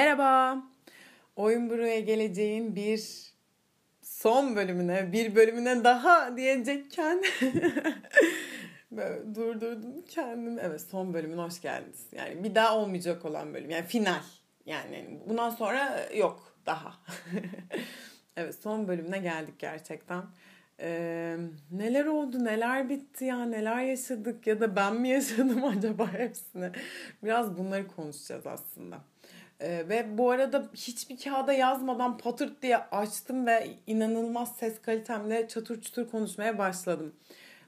Merhaba. Oyun buraya geleceğin bir son bölümüne, bir bölümüne daha diyecekken durdurdum kendimi. Evet son bölümüne hoş geldiniz. Yani bir daha olmayacak olan bölüm. Yani final. Yani bundan sonra yok daha. evet son bölümüne geldik gerçekten. Ee, neler oldu, neler bitti ya, neler yaşadık ya da ben mi yaşadım acaba hepsini? Biraz bunları konuşacağız aslında. Ee, ve bu arada hiçbir kağıda yazmadan patırt diye açtım ve inanılmaz ses kalitemle çatır çutur konuşmaya başladım.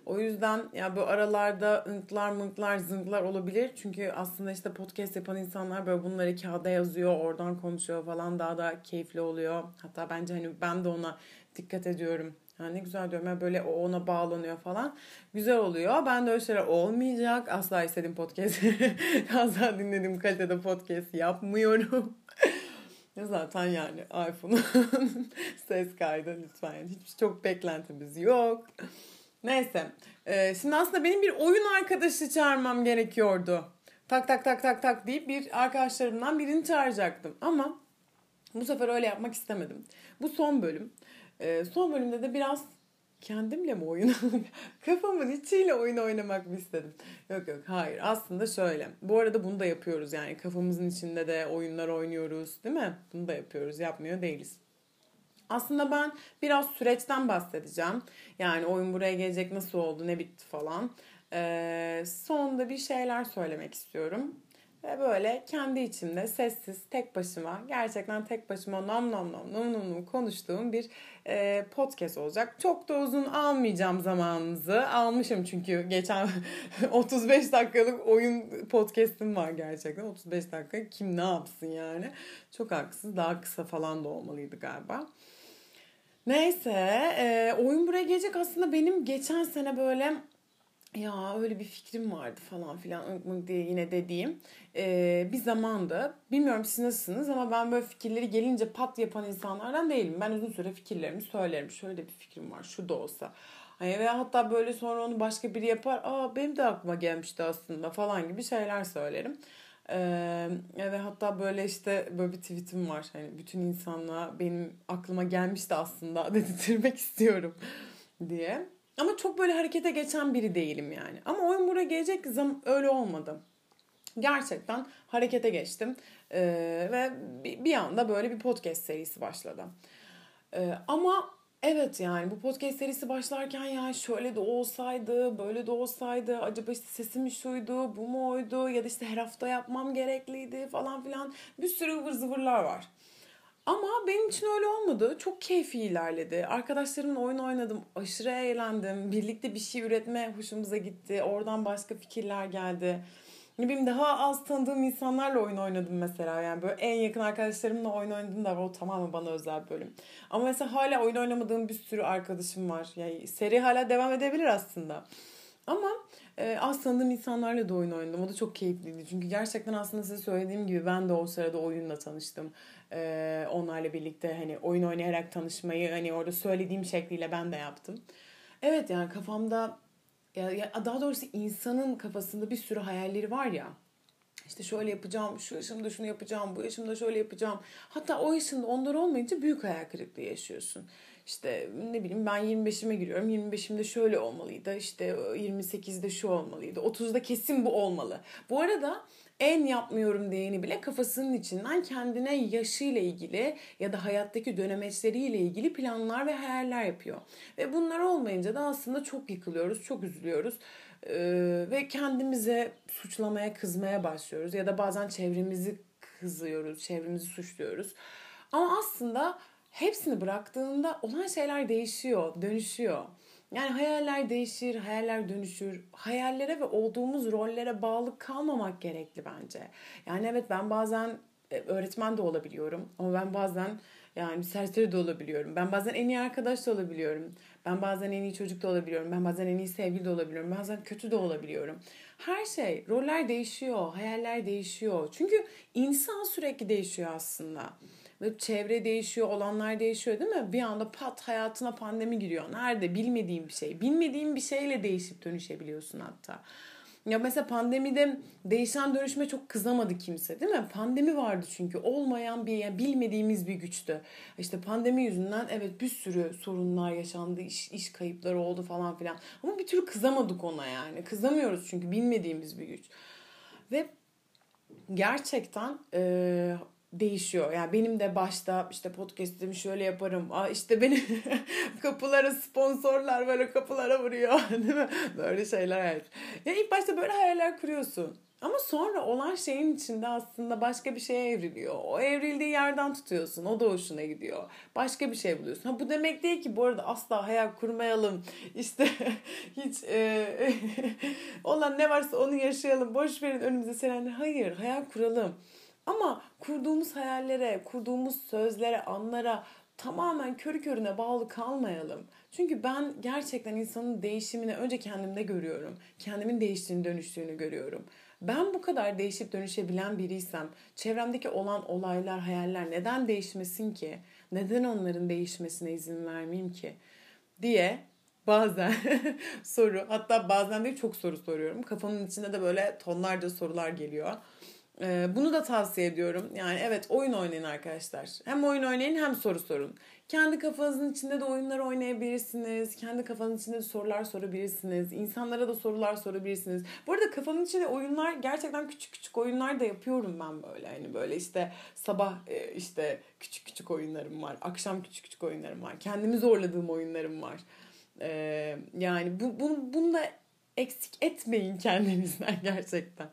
O yüzden ya bu aralarda ınklar mınklar zınklar olabilir. Çünkü aslında işte podcast yapan insanlar böyle bunları kağıda yazıyor, oradan konuşuyor falan daha da keyifli oluyor. Hatta bence hani ben de ona dikkat ediyorum. Yani ne güzel diyorum ya böyle o ona bağlanıyor falan. Güzel oluyor. Ben de öyle şeyler olmayacak. Asla istediğim podcast, asla dinlediğim kalitede podcast yapmıyorum. Zaten yani iPhone'un ses kaydı lütfen. Hiç çok beklentimiz yok. Neyse. Ee, şimdi aslında benim bir oyun arkadaşı çağırmam gerekiyordu. Tak tak tak tak tak deyip bir arkadaşlarımdan birini çağıracaktım. Ama bu sefer öyle yapmak istemedim. Bu son bölüm. Ee, son bölümde de biraz kendimle mi oyun kafamın içiyle oyun oynamak mı istedim? Yok yok hayır aslında şöyle. Bu arada bunu da yapıyoruz yani kafamızın içinde de oyunlar oynuyoruz değil mi? Bunu da yapıyoruz yapmıyor değiliz. Aslında ben biraz süreçten bahsedeceğim. Yani oyun buraya gelecek nasıl oldu ne bitti falan. Ee, sonunda bir şeyler söylemek istiyorum. Ve böyle kendi içimde sessiz tek başıma gerçekten tek başıma nam nam nam nam nam nam konuştuğum bir e, podcast olacak. Çok da uzun almayacağım zamanınızı. Almışım çünkü geçen 35 dakikalık oyun podcast'im var gerçekten. 35 dakika kim ne yapsın yani. Çok haksız. Daha kısa falan da olmalıydı galiba. Neyse e, oyun buraya gelecek aslında benim geçen sene böyle ya öyle bir fikrim vardı falan filan diye yine dediğim ee, bir zamandı. Bilmiyorum siz nasılsınız ama ben böyle fikirleri gelince pat yapan insanlardan değilim. Ben uzun süre fikirlerimi söylerim. Şöyle bir fikrim var şu da olsa. Hani ve hatta böyle sonra onu başka biri yapar. Aa benim de aklıma gelmişti aslında falan gibi şeyler söylerim. Ee, ve hatta böyle işte böyle bir tweetim var. Hani bütün insanlığa benim aklıma gelmişti aslında dedirtmek istiyorum diye. Ama çok böyle harekete geçen biri değilim yani. Ama oyun buraya gelecek zaman öyle olmadı. Gerçekten harekete geçtim. Ee, ve bir anda böyle bir podcast serisi başladı. Ee, ama evet yani bu podcast serisi başlarken yani şöyle de olsaydı, böyle de olsaydı, acaba işte sesim şuydu, bu mu oydu ya da işte her hafta yapmam gerekliydi falan filan bir sürü ıvır zıvırlar var. Ama benim için öyle olmadı. Çok keyfi ilerledi. Arkadaşlarımla oyun oynadım. Aşırı eğlendim. Birlikte bir şey üretme hoşumuza gitti. Oradan başka fikirler geldi. Ne bileyim daha az tanıdığım insanlarla oyun oynadım mesela. Yani böyle en yakın arkadaşlarımla oyun oynadım da o tamamen bana özel bölüm. Ama mesela hala oyun oynamadığım bir sürü arkadaşım var. Yani seri hala devam edebilir aslında. Ama e, az tanıdığım insanlarla da oyun oynadım. O da çok keyifliydi. Çünkü gerçekten aslında size söylediğim gibi ben de o sırada oyunla tanıştım. E, onlarla birlikte hani oyun oynayarak tanışmayı hani orada söylediğim şekliyle ben de yaptım. Evet yani kafamda ya, ya daha doğrusu insanın kafasında bir sürü hayalleri var ya. İşte şöyle yapacağım, şu yaşımda şunu yapacağım, bu yaşımda şöyle yapacağım. Hatta o yaşında onlar olmayınca büyük hayal kırıklığı yaşıyorsun. İşte ne bileyim ben 25'ime giriyorum. 25'imde şöyle olmalıydı. İşte 28'de şu olmalıydı. 30'da kesin bu olmalı. Bu arada en yapmıyorum diyeni bile kafasının içinden kendine yaşıyla ilgili ya da hayattaki dönemeçleriyle ilgili planlar ve hayaller yapıyor. Ve bunlar olmayınca da aslında çok yıkılıyoruz, çok üzülüyoruz. Ee, ve kendimize suçlamaya, kızmaya başlıyoruz. Ya da bazen çevremizi kızıyoruz, çevremizi suçluyoruz. Ama aslında hepsini bıraktığında olan şeyler değişiyor, dönüşüyor. Yani hayaller değişir, hayaller dönüşür. Hayallere ve olduğumuz rollere bağlı kalmamak gerekli bence. Yani evet ben bazen e, öğretmen de olabiliyorum ama ben bazen yani serseri de olabiliyorum. Ben bazen en iyi arkadaş da olabiliyorum. Ben bazen en iyi çocuk da olabiliyorum. Ben bazen en iyi sevgili de olabiliyorum. Bazen kötü de olabiliyorum. Her şey, roller değişiyor, hayaller değişiyor. Çünkü insan sürekli değişiyor aslında. Çevre değişiyor, olanlar değişiyor değil mi? Bir anda pat hayatına pandemi giriyor. Nerede? Bilmediğin bir şey. Bilmediğin bir şeyle değişip dönüşebiliyorsun hatta. Ya mesela pandemide değişen dönüşme çok kızamadı kimse değil mi? Pandemi vardı çünkü olmayan bir yani bilmediğimiz bir güçtü. İşte pandemi yüzünden evet bir sürü sorunlar yaşandı, iş, iş kayıpları oldu falan filan. Ama bir türlü kızamadık ona yani. Kızamıyoruz çünkü bilmediğimiz bir güç. Ve gerçekten e, değişiyor. Yani benim de başta işte podcast'imi şöyle yaparım. Aa işte beni kapılara sponsorlar böyle kapılara vuruyor. Değil mi? Böyle şeyler. Ya ilk başta böyle hayaller kuruyorsun. Ama sonra olan şeyin içinde aslında başka bir şeye evriliyor. O evrildiği yerden tutuyorsun. O da hoşuna gidiyor. Başka bir şey buluyorsun. Ha bu demek değil ki bu arada asla hayal kurmayalım. İşte hiç e, olan ne varsa onu yaşayalım. Boş verin önümüze serenler. Hayır hayal kuralım. Ama kurduğumuz hayallere, kurduğumuz sözlere, anlara tamamen körü körüne bağlı kalmayalım. Çünkü ben gerçekten insanın değişimini önce kendimde görüyorum. Kendimin değiştiğini, dönüştüğünü görüyorum. Ben bu kadar değişip dönüşebilen biriysem, çevremdeki olan olaylar, hayaller neden değişmesin ki? Neden onların değişmesine izin vermeyeyim ki? diye bazen soru, hatta bazen de çok soru soruyorum. Kafamın içinde de böyle tonlarca sorular geliyor. Ee, bunu da tavsiye ediyorum. Yani evet oyun oynayın arkadaşlar. Hem oyun oynayın hem soru sorun. Kendi kafanızın içinde de oyunlar oynayabilirsiniz. Kendi kafanızın içinde de sorular sorabilirsiniz. İnsanlara da sorular sorabilirsiniz. Bu arada kafamın içinde oyunlar gerçekten küçük küçük oyunlar da yapıyorum ben böyle. Hani böyle işte sabah e, işte küçük küçük oyunlarım var. Akşam küçük küçük oyunlarım var. Kendimi zorladığım oyunlarım var. Ee, yani bu, bu, bunu da eksik etmeyin kendinizden gerçekten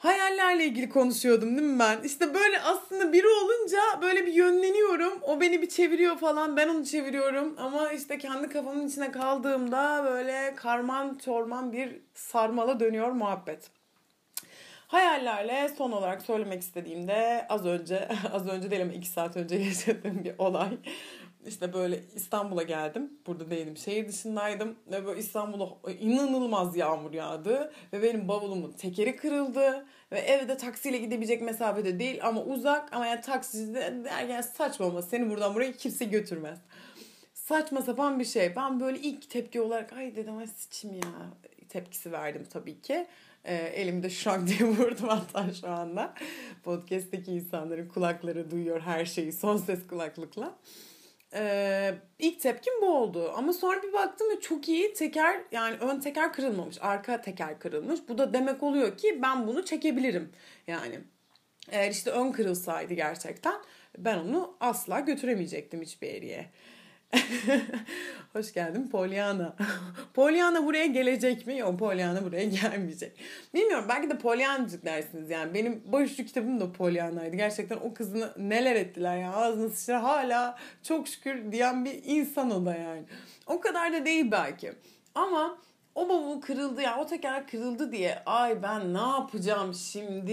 hayallerle ilgili konuşuyordum değil mi ben? İşte böyle aslında biri olunca böyle bir yönleniyorum. O beni bir çeviriyor falan ben onu çeviriyorum. Ama işte kendi kafamın içine kaldığımda böyle karman çorman bir sarmala dönüyor muhabbet. Hayallerle son olarak söylemek istediğimde az önce az önce değil ama iki saat önce yaşadığım bir olay. İşte böyle İstanbul'a geldim. Burada değilim. Şehir dışındaydım. Ve böyle İstanbul'a inanılmaz yağmur yağdı. Ve benim bavulumun tekeri kırıldı. Ve evde taksiyle gidebilecek mesafede değil ama uzak. Ama yani takside derken saçma ama seni buradan buraya kimse götürmez. Saçma sapan bir şey. Ben böyle ilk tepki olarak ay dedim ay sıçım ya tepkisi verdim tabii ki. E, elimde şak diye vurdum hatta şu anda. Podcast'teki insanların kulakları duyuyor her şeyi son ses kulaklıkla. Ee, ilk tepkim bu oldu. Ama sonra bir baktım ve çok iyi teker yani ön teker kırılmamış. Arka teker kırılmış. Bu da demek oluyor ki ben bunu çekebilirim. Yani eğer işte ön kırılsaydı gerçekten ben onu asla götüremeyecektim hiçbir yere. Hoş geldin Pollyanna. Pollyanna buraya gelecek mi? Yok Pollyanna buraya gelmeyecek. Bilmiyorum belki de Pollyannacık dersiniz yani. Benim başucu kitabım da Pollyanna'ydı. Gerçekten o kızını neler ettiler ya. Ağzına sıçrar hala çok şükür diyen bir insan o da yani. O kadar da değil belki. Ama o bavul kırıldı ya o teker kırıldı diye ay ben ne yapacağım şimdi?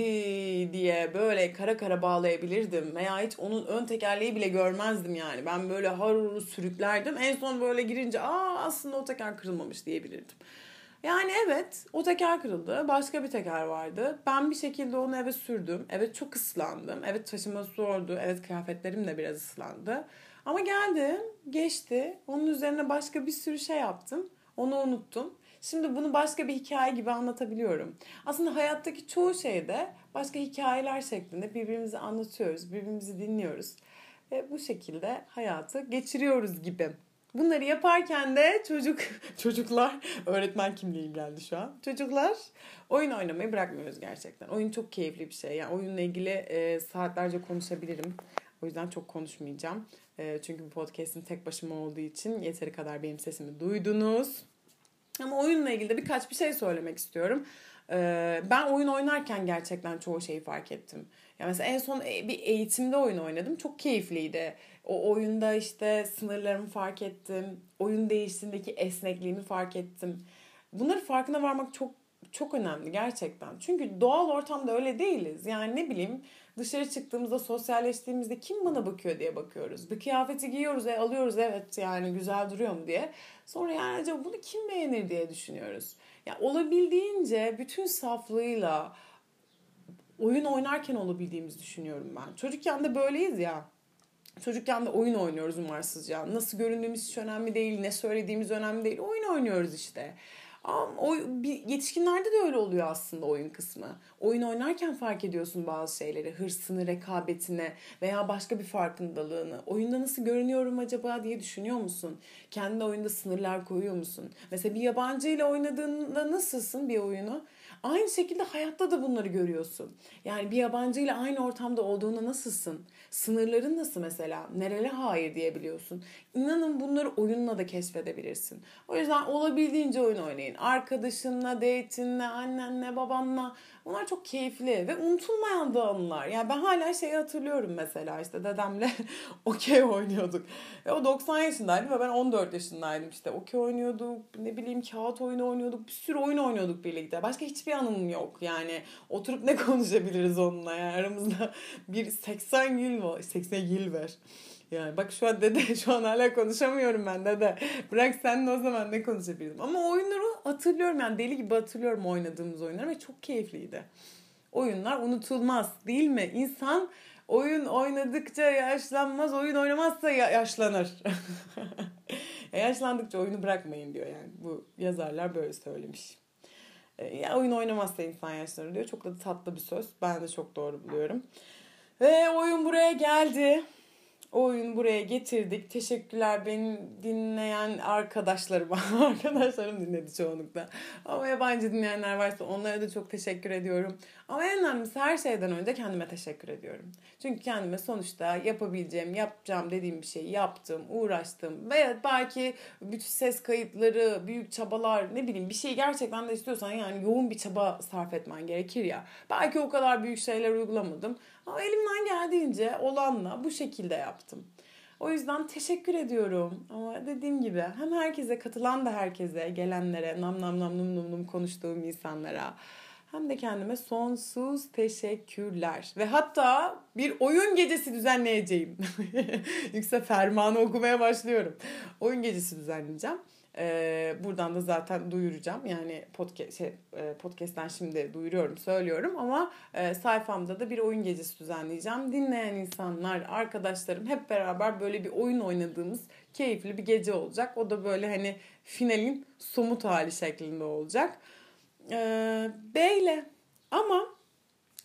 diye böyle kara kara bağlayabilirdim. Veya hiç onun ön tekerleği bile görmezdim yani. Ben böyle haruru sürüklerdim. En son böyle girince aa aslında o teker kırılmamış. diyebilirdim. Yani evet o teker kırıldı. Başka bir teker vardı. Ben bir şekilde onu eve sürdüm. Evet çok ıslandım. Evet taşıması zordu. Evet kıyafetlerim de biraz ıslandı. Ama geldim geçti. Onun üzerine başka bir sürü şey yaptım. Onu unuttum. Şimdi bunu başka bir hikaye gibi anlatabiliyorum. Aslında hayattaki çoğu şeyde başka hikayeler şeklinde birbirimizi anlatıyoruz, birbirimizi dinliyoruz. Ve bu şekilde hayatı geçiriyoruz gibi. Bunları yaparken de çocuk çocuklar öğretmen kimliğim geldi şu an. Çocuklar oyun oynamayı bırakmıyoruz gerçekten. Oyun çok keyifli bir şey. Yani oyunla ilgili e, saatlerce konuşabilirim. O yüzden çok konuşmayacağım. E, çünkü bu podcast'in tek başıma olduğu için yeteri kadar benim sesimi duydunuz. Ama oyunla ilgili de birkaç bir şey söylemek istiyorum. Ee, ben oyun oynarken gerçekten çoğu şeyi fark ettim. Yani mesela en son e, bir eğitimde oyun oynadım. Çok keyifliydi. O oyunda işte sınırlarımı fark ettim. Oyun değiştiğindeki esnekliğimi fark ettim. Bunları farkına varmak çok çok önemli gerçekten. Çünkü doğal ortamda öyle değiliz. Yani ne bileyim dışarı çıktığımızda sosyalleştiğimizde kim bana bakıyor diye bakıyoruz. Bir kıyafeti giyiyoruz e alıyoruz evet yani güzel duruyor mu diye. Sonra yani acaba bunu kim beğenir diye düşünüyoruz. Ya yani olabildiğince bütün saflığıyla oyun oynarken olabildiğimizi düşünüyorum ben. Çocukken de böyleyiz ya. Çocukken de oyun oynuyoruz umarsızca. Nasıl göründüğümüz hiç önemli değil, ne söylediğimiz önemli değil. Oyun oynuyoruz işte. Ama o, bir, yetişkinlerde de öyle oluyor aslında oyun kısmı. Oyun oynarken fark ediyorsun bazı şeyleri. Hırsını, rekabetine veya başka bir farkındalığını. Oyunda nasıl görünüyorum acaba diye düşünüyor musun? Kendi oyunda sınırlar koyuyor musun? Mesela bir yabancı ile oynadığında nasılsın bir oyunu? Aynı şekilde hayatta da bunları görüyorsun. Yani bir yabancı ile aynı ortamda olduğunda nasılsın? Sınırların nasıl mesela? Nereye hayır diyebiliyorsun? İnanın bunları oyunla da keşfedebilirsin. O yüzden olabildiğince oyun oynayın. Arkadaşınla, date'inle, annenle, babanla. Bunlar çok keyifli ve unutulmayan da anılar. Yani ben hala şeyi hatırlıyorum mesela işte dedemle okey oynuyorduk. Ve o 90 yaşındaydı ve ben 14 yaşındaydım işte. Okey oynuyorduk, ne bileyim kağıt oyunu oynuyorduk, bir sürü oyun oynuyorduk birlikte. Başka hiçbir anım yok yani. Oturup ne konuşabiliriz onunla yani aramızda bir 80 yıl var, 80 yıl var. Yani bak şu an dede şu an hala konuşamıyorum ben dede. Bırak sen de o zaman ne konuşabilirim. Ama oyunları hatırlıyorum yani deli gibi hatırlıyorum oynadığımız oyunları ve çok keyifliydi. Oyunlar unutulmaz değil mi? İnsan oyun oynadıkça yaşlanmaz, oyun oynamazsa yaşlanır. yaşlandıkça oyunu bırakmayın diyor yani. Bu yazarlar böyle söylemiş. E, ya oyun oynamazsa insan yaşlanır diyor. Çok da tatlı bir söz. Ben de çok doğru buluyorum. Ve oyun buraya geldi. O oyunu buraya getirdik. Teşekkürler beni dinleyen arkadaşlarım. Arkadaşlarım dinledi çoğunlukla. Ama yabancı dinleyenler varsa onlara da çok teşekkür ediyorum. Ama en önemlisi her şeyden önce kendime teşekkür ediyorum. Çünkü kendime sonuçta yapabileceğim, yapacağım dediğim bir şeyi yaptım, uğraştım. Veya belki bütün ses kayıtları, büyük çabalar ne bileyim bir şey gerçekten de istiyorsan yani yoğun bir çaba sarf etmen gerekir ya. Belki o kadar büyük şeyler uygulamadım. Ama elimden geldiğince olanla bu şekilde yaptım. O yüzden teşekkür ediyorum. Ama dediğim gibi hem herkese katılan da herkese, gelenlere, nam nam nam num num num konuştuğum insanlara hem de kendime sonsuz teşekkürler. Ve hatta bir oyun gecesi düzenleyeceğim. Yüksek fermanı okumaya başlıyorum. Oyun gecesi düzenleyeceğim. Ee, buradan da zaten duyuracağım. Yani podcast şey, e, podcast'ten şimdi duyuruyorum, söylüyorum ama e, sayfamda da bir oyun gecesi düzenleyeceğim. Dinleyen insanlar, arkadaşlarım hep beraber böyle bir oyun oynadığımız keyifli bir gece olacak. O da böyle hani finalin somut hali şeklinde olacak. Ee, böyle ama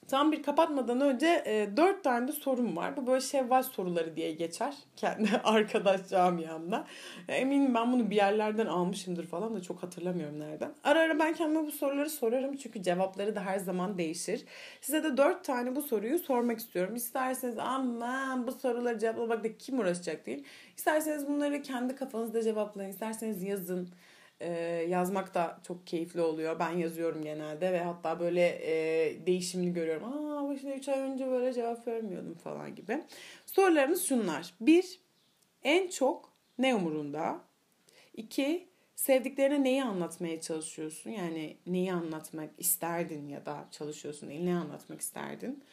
Tam bir kapatmadan önce e, dört tane de sorum var. Bu böyle şevval soruları diye geçer kendi arkadaş camiamda. E, eminim ben bunu bir yerlerden almışımdır falan da çok hatırlamıyorum nereden. Ara ara ben kendime bu soruları sorarım çünkü cevapları da her zaman değişir. Size de dört tane bu soruyu sormak istiyorum. İsterseniz aman bu soruları cevaplamakta kim uğraşacak değil. İsterseniz bunları kendi kafanızda cevaplayın. İsterseniz yazın e, yazmak da çok keyifli oluyor. Ben yazıyorum genelde ve hatta böyle e, değişimli görüyorum. Aa başına 3 ay önce böyle cevap vermiyordum falan gibi. Sorularımız şunlar. 1. En çok ne umurunda? 2. Sevdiklerine neyi anlatmaya çalışıyorsun? Yani neyi anlatmak isterdin ya da çalışıyorsun değil, ne anlatmak isterdin?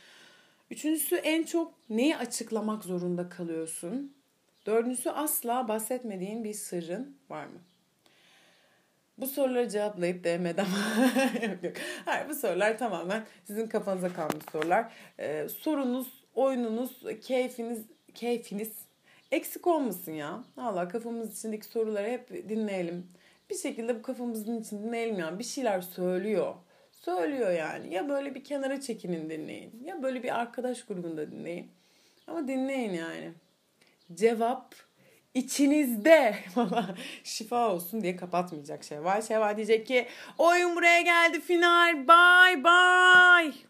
Üçüncüsü en çok neyi açıklamak zorunda kalıyorsun? Dördüncüsü asla bahsetmediğin bir sırrın var mı? Bu soruları cevaplayıp DM'den yok yok. Hayır bu sorular tamamen sizin kafanıza kalmış sorular. Ee, sorunuz, oyununuz, keyfiniz, keyfiniz eksik olmasın ya. Allah kafamız içindeki soruları hep dinleyelim. Bir şekilde bu kafamızın içinde dinleyelim yani. Bir şeyler söylüyor. Söylüyor yani. Ya böyle bir kenara çekinin dinleyin. Ya böyle bir arkadaş grubunda dinleyin. Ama dinleyin yani. Cevap içinizde falan şifa olsun diye kapatmayacak var. Şey var diyecek ki oyun buraya geldi final bye bye.